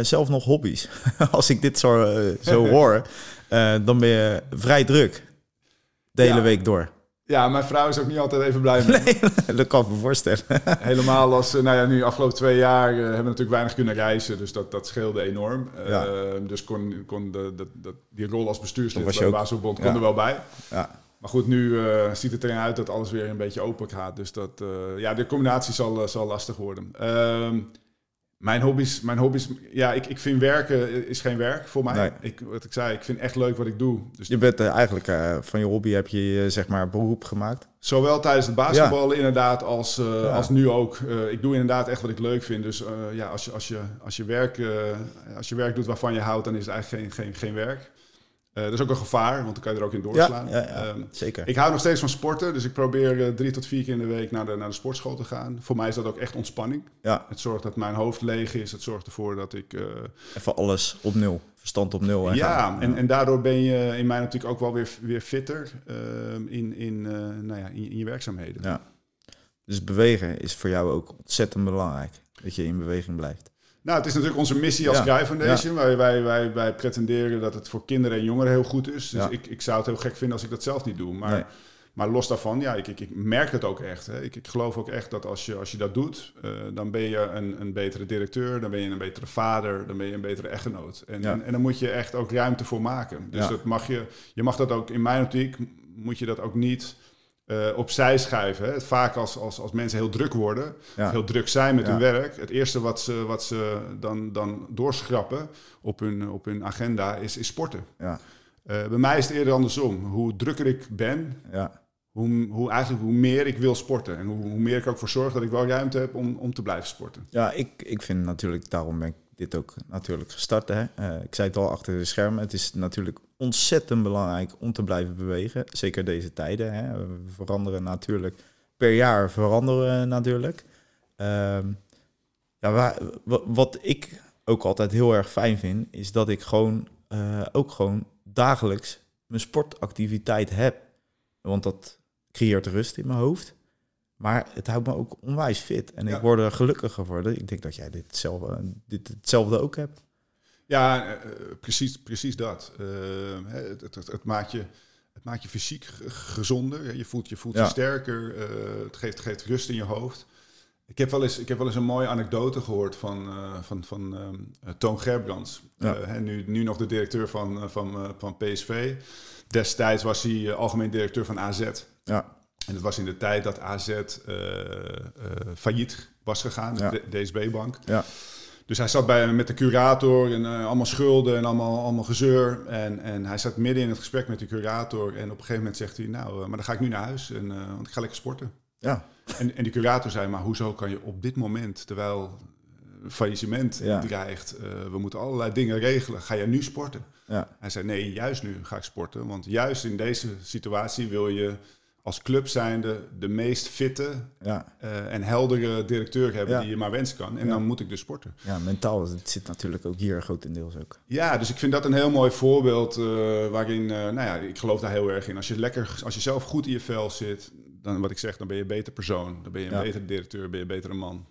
zelf nog hobby's? Als ik dit zo, zo hoor, dan ben je vrij druk. De hele week door. Ja, mijn vrouw is ook niet altijd even blij mee. Nee, dat kan ik me voorstellen. Helemaal als, eh, nou ja, nu afgelopen twee jaar uh, hebben we natuurlijk weinig kunnen reizen. Dus dat, dat scheelde enorm. Ja. Uh, dus kon, kon de, de, die rol als bestuurslid bij de Baselbond kon er wel bij. Ja. Maar goed, nu uh, ziet het erin uit dat alles weer een beetje open gaat. Dus dat, ja, de combinatie zal, zal lastig worden. Mijn hobby's, mijn hobby's ja, ik, ik vind werken is geen werk voor mij. Ik, wat ik zei, ik vind echt leuk wat ik doe. Dus je bent uh, eigenlijk uh, van je hobby heb je uh, zeg maar beroep gemaakt. Zowel tijdens het basketbal ja. inderdaad als, ja. als nu ook. ik doe inderdaad echt wat ik leuk vind. Dus ja, als je, als, je, als, je werk, als je werk doet waarvan je houdt, dan is het eigenlijk geen, geen, geen werk. Uh, dat is ook een gevaar, want dan kan je er ook in doorslaan. Ja, ja, um, zeker. Ik hou nog steeds van sporten, dus ik probeer uh, drie tot vier keer in de week naar de, naar de sportschool te gaan. Voor mij is dat ook echt ontspanning. Ja. Het zorgt dat mijn hoofd leeg is. Het zorgt ervoor dat ik... Uh, Even alles op nul, verstand op nul. Ja, en, en daardoor ben je in mij natuurlijk ook wel weer, weer fitter ehm, in, in, nou ja, in, in, je werkzaamheden. Ja. Dus bewegen is voor jou ook ontzettend belangrijk. Dat je in beweging blijft. Nou, het is natuurlijk onze missie als ja, Foundation. Wij, wij, wij, wij pretenderen dat het voor kinderen en jongeren heel goed is. Dus ik, ik zou het heel gek vinden als ik dat zelf niet doe. Maar, maar los daarvan, ja, ik, ik, ik merk het ook echt. Hè. Ik, ik geloof ook echt dat als je, als je dat doet, uh, dan ben je een, een betere directeur, dan ben je een betere vader, dan ben je een betere echtgenoot. En, en, en, dan moet je echt ook ruimte voor maken. Dus dat mag je, je mag dat ook, in mijn optiek, moet je dat ook niet uh, opzij schuiven. Hè. Vaak als, als, als mensen heel druk worden, ja. heel druk zijn met hun werk, het eerste wat ze, wat ze dan, dan doorschrappen op hun, op hun agenda is, is sporten. Ja. Uh, bij mij is het eerder andersom. Hoe drukker ik ben, ja. hoe, hoe, eigenlijk, hoe meer ik wil sporten. En hoe, hoe meer ik ook voor zorg dat ik wel ruimte heb om, om te blijven sporten. Ja, ik, ik vind natuurlijk, daarom ben ik dit ook natuurlijk gestart. Hè. Uh, ik zei het al achter de schermen. Het is natuurlijk ontzettend belangrijk om te blijven bewegen. Zeker deze tijden. Hè. We veranderen natuurlijk per jaar veranderen natuurlijk. Uh, ja, wat ik ook altijd heel erg fijn vind, is dat ik gewoon uh, ook gewoon dagelijks mijn sportactiviteit heb. Want dat creëert rust in mijn hoofd. Maar het houdt me ook onwijs fit. En ik word er gelukkiger voor. Ik denk dat jij dit hetzelfde, dit hetzelfde ook hebt. Ja, uh, precies, precies dat. Uh, het, het, het, maakt je, het maakt je fysiek gezonder. Je voelt je, voelt je sterker. Uh, het geeft, geeft rust in je hoofd. Ik heb wel eens, ik heb wel eens een mooie anekdote gehoord van, van, van uh, Toon Gerbrands. Ja. nu, nu nog de directeur van, van, van PSV. Destijds was hij algemeen directeur van AZ. Ja. En het was in de tijd dat AZ uh, uh, failliet was gegaan, de DSB-bank. Ja. Dus hij zat bij, met de curator en uh, allemaal schulden en allemaal, allemaal gezeur. En, en hij zat midden in het gesprek met de curator. En op een gegeven moment zegt hij, nou, maar dan ga ik nu naar huis, en, want ik ga lekker sporten. Ja. En, en die curator zei, maar hoezo kan je op dit moment, terwijl faillissement ja. dreigt, we moeten allerlei dingen regelen, ga je nu sporten? Ja. Hij zei, nee, juist nu ga ik sporten. Want juist in deze situatie wil je als club zijnde de meest fitte ja. uh, en heldere directeur hebben die je maar wensen kan. En dan moet ik dus sporten. Ja, mentaal het zit natuurlijk ook hier grotendeels ook. Ja, dus ik vind dat een heel mooi voorbeeld uh, waarin, uh, nou ja, ik geloof daar heel erg in. Als je lekker, als je zelf goed in je vel zit, dan wat ik zeg, dan ben je een beter persoon. Dan ben je een betere directeur, ben je een betere man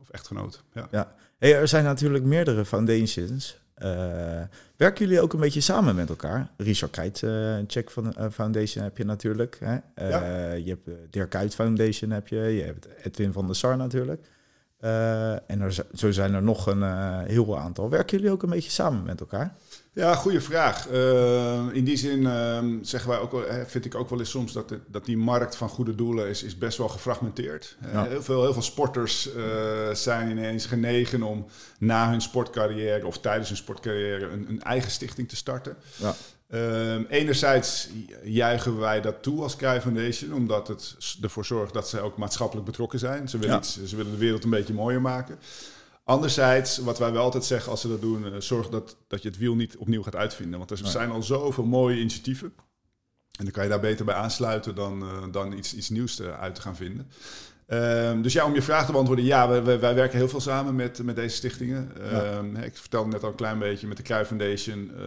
of echtgenoot. Ja. Ja. Hey, er zijn natuurlijk meerdere foundations. Uh, werken jullie ook een beetje samen met elkaar? Richard Kuyt uh, Check van, uh, Foundation heb je natuurlijk. Hè? Ja. Je hebt Dirk Kuyt Foundation heb je. Je hebt Edwin van der Sar natuurlijk. En er, zo zijn er nog een heel aantal. Werken jullie ook een beetje samen met elkaar? Ja, goede vraag. Uh, in die zin uh, zeggen wij ook wel, vind ik ook wel eens soms dat, dat die markt van goede doelen is, is best wel gefragmenteerd. Ja. heel, veel, heel veel sporters uh, zijn ineens genegen om na hun sportcarrière of tijdens hun sportcarrière een, een eigen stichting te starten. Ja. Uh, enerzijds juichen wij dat toe als Cry Foundation, omdat het ervoor zorgt dat ze ook maatschappelijk betrokken zijn. Ze willen, ja. iets, ze willen de wereld een beetje mooier maken. Anderzijds, wat wij wel altijd zeggen als ze dat doen, uh, zorg dat, dat je het wiel niet opnieuw gaat uitvinden. Want er zijn al zoveel mooie initiatieven. En dan kan je daar beter bij aansluiten dan, uh, dan iets, iets nieuws uit te gaan vinden. Ehm, dus ja, om je vraag te beantwoorden, ja, wij, wij, wij werken heel veel samen met, met deze stichtingen. Ja. Ehm, ik vertelde net al een klein beetje, met de Cruijff Foundation eh,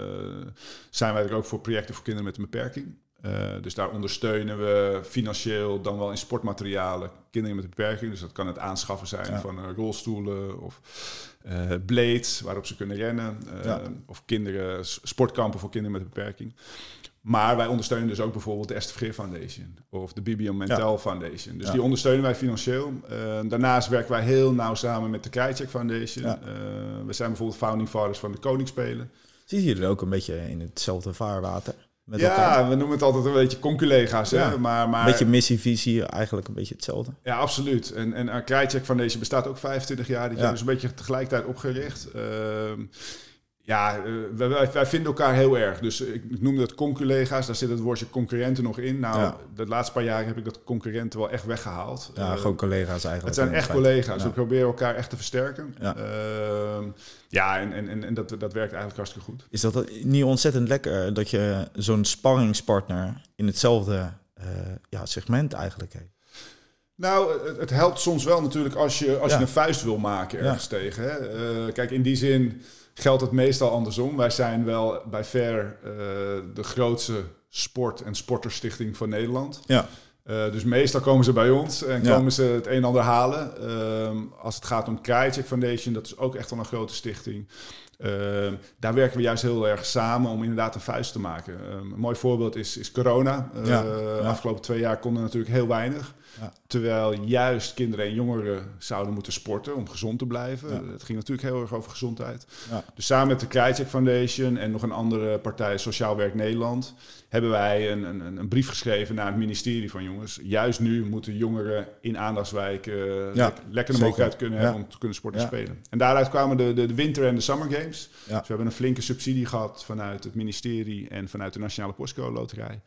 zijn wij er ook voor projecten voor kinderen met een beperking. Eh, dus daar ondersteunen we financieel, dan wel in sportmaterialen, kinderen met een beperking. Dus dat kan het aanschaffen zijn Ja. van eh, rolstoelen of blades waarop ze kunnen rennen. eh, Ja. Of kinderen, sportkampen voor kinderen met een beperking. Maar wij ondersteunen dus ook bijvoorbeeld de Esther Vergeer Foundation of de Bibian Mentel Foundation. Dus Ja. die ondersteunen wij financieel. Eh, daarnaast werken wij heel nauw samen met de Krajcek Foundation. Ja. Eh, we zijn bijvoorbeeld founding fathers van de Koningsspelen. Zitten jullie ook een beetje in hetzelfde vaarwater? Met ja, elkaar? we noemen het altijd een beetje conculega's. Hè? Ja. Maar, maar, Een beetje missie, visie, eigenlijk een beetje hetzelfde. Ja, absoluut. En, en uh, Krajcek Foundation bestaat ook 25 jaar. Ja. jaar dus een beetje tegelijkertijd opgericht. Ehm, ja, eh, wij, vinden elkaar heel erg. Dus ik, noemde het conculega's. Daar zit het woordje concurrenten nog in. Nou, Ja. de laatste paar jaren heb ik dat concurrenten wel echt weggehaald. Ja, Eh, gewoon collega's eigenlijk. Het zijn echt collega's. Ja. We proberen elkaar echt te versterken. Ja. Ehm, ja en, en, en, dat, dat werkt eigenlijk hartstikke goed. Is dat niet ontzettend lekker dat je zo'n sparringspartner in hetzelfde eh, ja, segment eigenlijk heeft? Nou, het, het helpt soms wel natuurlijk als je, als je een vuist wil maken ergens tegen. Hè? Kijk, in die zin geldt het meestal andersom. Wij zijn wel bij ver eh, de grootste sport- en sporterstichting van Nederland. Ja, Eh, dus meestal komen ze bij ons en Ja. komen ze het een en ander halen. Ehm, als het gaat om Krajcek Foundation, dat is ook echt wel een grote stichting. Ehm, daar werken we juist heel erg samen om inderdaad een vuist te maken. Ehm, een mooi voorbeeld is, is corona. Eh, Ja, De ja. afgelopen twee jaar konden natuurlijk heel weinig. Ja. Terwijl juist kinderen en jongeren zouden moeten sporten om gezond te blijven. Ja. Het ging natuurlijk heel erg over gezondheid. ja, Dus samen met de Krajcek Foundation en nog een andere partij, Sociaal Werk Nederland, hebben wij een, een, een brief geschreven naar het ministerie van jongens. Juist nu moeten jongeren in aandachtswijken lek- lekker de mogelijkheid kunnen hebben om te kunnen sporten en spelen. En daaruit kwamen de, de, de winter- en de summer games. Dus we hebben een flinke subsidie gehad vanuit het ministerie en vanuit de Nationale Postcode Loterij.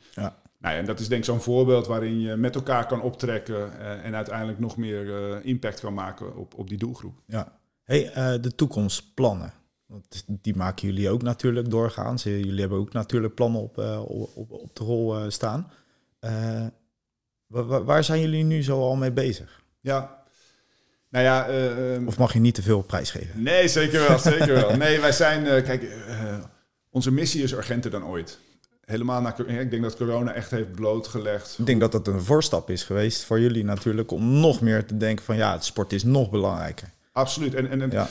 Nou ja, en dat is denk ik zo'n voorbeeld waarin je met elkaar kan optrekken eh, en uiteindelijk nog meer eh, impact kan maken op, op die doelgroep. ja. Hey, eh, de toekomstplannen. Want die maken jullie ook natuurlijk doorgaans. Jullie hebben ook natuurlijk plannen op, op, op, de rol staan. Wa- wa- waar zijn jullie nu zo al mee bezig? Ja, nou ja, eh, ehm, Of mag je niet te veel prijsgeven? Nee, zeker wel, zeker wel. Nee, wij zijn, kijk, onze missie is urgenter dan ooit. Helemaal na, ik denk dat corona echt heeft blootgelegd. Ik denk dat dat een voorstap is geweest voor jullie natuurlijk om nog meer te denken van ja, het sport is nog belangrijker. Absoluut. En, en, en Ja,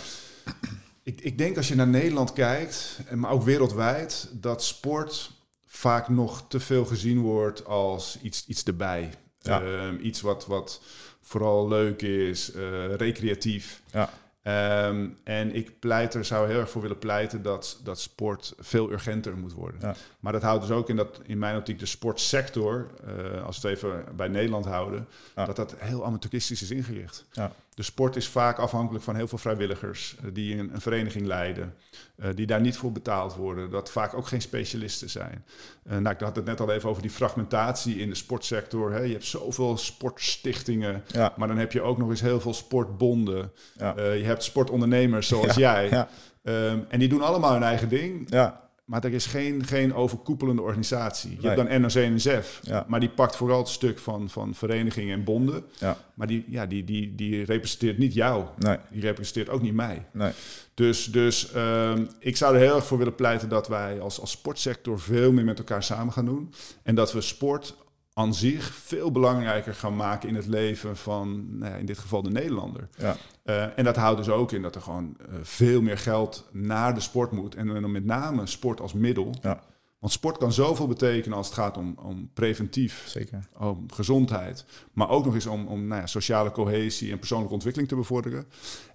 ik, ik denk als je naar Nederland kijkt, en maar ook wereldwijd, dat sport vaak nog te veel gezien wordt als iets, iets erbij. Ja. Ehm, iets wat, wat vooral leuk is, eh, recreatief. ja, Ehm, en ik pleit er, zou heel erg voor willen pleiten dat, dat sport veel urgenter moet worden. Ja. Maar dat houdt dus ook in dat in mijn optiek de sportsector, eh, als we het even bij Nederland houden, Ja. dat dat heel amateuristisch is ingericht. ja, De sport is vaak afhankelijk van heel veel vrijwilligers eh, die een, een vereniging leiden, eh, die daar niet voor betaald worden, dat vaak ook geen specialisten zijn. Nou, ik had het net al even over die fragmentatie in de sportsector. Hè. Je hebt zoveel sportstichtingen, maar dan heb je ook nog eens heel veel sportbonden. ja, je hebt sportondernemers zoals jij. Ehm, en die doen allemaal hun eigen ding. ja, Maar er is geen, geen overkoepelende organisatie. Je Nee. hebt dan NOC-NSF. Ja. Maar die pakt vooral het stuk van, van verenigingen en bonden. ja, Maar die, ja, die, die, die representeert niet jou. nee, Die representeert ook niet mij. nee, Dus, dus ehm, ik zou er heel erg voor willen pleiten dat wij als, als sportsector veel meer met elkaar samen gaan doen. En dat we sport aan zich veel belangrijker gaan maken in het leven van, nou ja, in dit geval de Nederlander. ja, Eh, en dat houdt dus ook in dat er gewoon eh, veel meer geld naar de sport moet. En dan met name sport als middel. ja, Want sport kan zoveel betekenen als het gaat om, om preventief, zeker. om gezondheid. Maar ook nog eens om, om nou ja, sociale cohesie en persoonlijke ontwikkeling te bevorderen.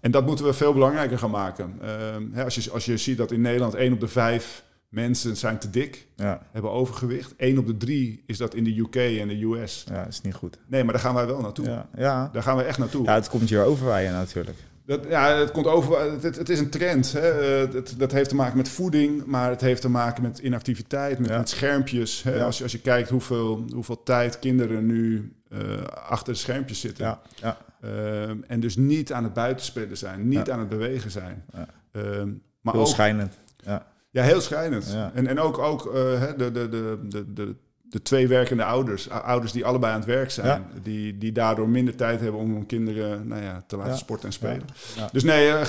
En dat moeten we veel belangrijker gaan maken. Ehm, hè, als, je, als je ziet dat in Nederland één op de vijf mensen zijn te dik, Ja, hebben overgewicht. Eén op de drie is dat in de UK en de US. ja, is niet goed. Nee, maar daar gaan wij wel naartoe. Ja, ja. Daar gaan we echt naartoe. ja het komt hier overwaaien natuurlijk. Dat, ja, het komt over. Het, het is een trend. Hè. Eh, dat heeft te maken met voeding, maar het heeft te maken met inactiviteit, met, Ja. met schermpjes. Hè. Als, je, als je kijkt hoeveel, hoeveel tijd kinderen nu eh, achter de schermpjes zitten. Ja, ja, Ehm, en dus niet aan het buitenspelen zijn, niet aan het bewegen zijn. Ja. Ehm, maar ook, schijnend. Ja, ja, heel schrijnend. Ja. En, en ook, ook eh, de, de, de, de, de, de twee werkende ouders, ouders die allebei aan het werk zijn, die, die daardoor minder tijd hebben om hun kinderen nou ja, te laten sporten en spelen. Dus nee, eh,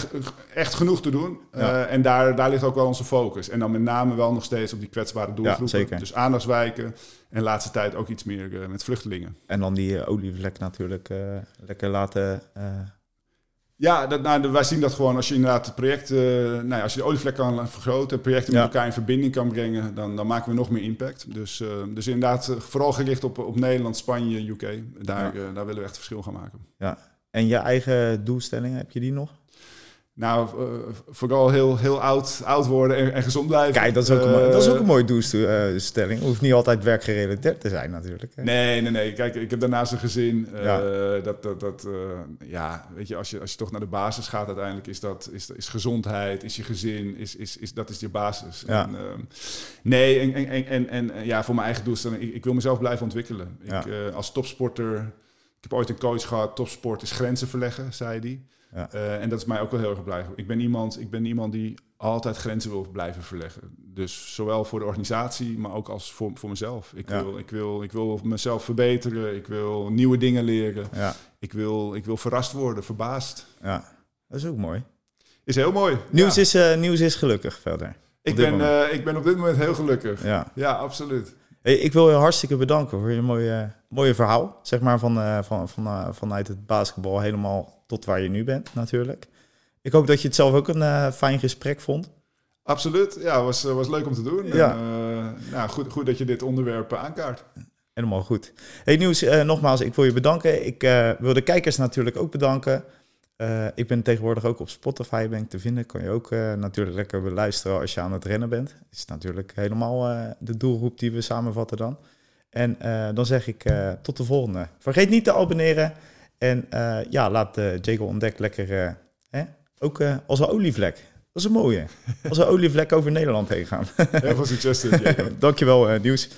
echt genoeg te doen. Uh, en daar, daar ligt ook wel onze focus. En dan met name wel nog steeds op die kwetsbare doelgroepen. Dus aandachtswijken en de laatste tijd ook iets meer uh, met vluchtelingen. En dan die olievlek natuurlijk lekker laten ja, dat, nou, wij zien dat gewoon als je inderdaad het project, uh, nou ja, als je de olievlek kan vergroten, projecten met elkaar in verbinding kan brengen, dan, dan maken we nog meer impact. Dus, uh, dus inderdaad, eh, vooral gericht op, op Nederland, Spanje, UK. Daar, ja. daar willen we echt verschil gaan maken. Ja, en je eigen doelstellingen, heb je die nog? Nou, uh, vooral heel, heel oud, oud worden en, en gezond blijven. Kijk, dat is ook, een, uh, dat is ook een mooie doelstelling. Hoeft niet altijd werkgerelateerd te zijn natuurlijk. Hè? Nee, nee, nee. Kijk, ik heb daarnaast een gezin. Uh, ja. Dat, dat, dat ja, weet je, als je, als je toch naar de basis gaat uiteindelijk, is dat is, is gezondheid, is je gezin, is, is, is, dat is je basis. Ja. En, ehm, nee, en, en, en, en, ja, voor mijn eigen doelstelling, ik, ik wil mezelf blijven ontwikkelen. Ja. Ik, als topsporter, ik heb ooit een coach gehad, topsport is grenzen verleggen, zei hij. Ja. Uh, en dat is mij ook wel heel erg blij. Ik ben, iemand, ik ben iemand die altijd grenzen wil blijven verleggen. Dus zowel voor de organisatie, maar ook als voor, voor mezelf. Ik, ja. wil, ik, wil, ik wil mezelf verbeteren. Ik wil nieuwe dingen leren. Ja. Ik, wil, ik wil verrast worden, verbaasd. Ja, dat is ook mooi. Is heel mooi. Nieuws, is, uh, nieuws is gelukkig verder. Ik ben, uh, ik ben op dit moment heel gelukkig. Ja, ja absoluut. Hey, ik wil je hartstikke bedanken voor je mooie, mooie verhaal. Zeg maar van, uh, van, van, vanuit het basketbal helemaal tot waar je nu bent natuurlijk. Ik hoop dat je het zelf ook een uh, fijn gesprek vond. Absoluut, ja, was, was leuk om te doen. Ja. En, nou, goed, goed dat je dit onderwerp aankaart. Helemaal goed. Hey Nieuws, nogmaals, ik wil je bedanken. Ik wil de kijkers natuurlijk ook bedanken. Ik ben tegenwoordig ook op Spotify ben ik te vinden. Kan je ook natuurlijk lekker beluisteren als je aan het rennen bent. Is natuurlijk helemaal de doelgroep die we samenvatten dan. En dan zeg ik tot de volgende. Vergeet niet te abonneren. En ja, laat uh, Jago Ontdek lekker hè? ook als een olievlek. Dat is een mooie. Als een olievlek over Nederland heen gaan. Heel veel succes. Dankjewel, Nieuws.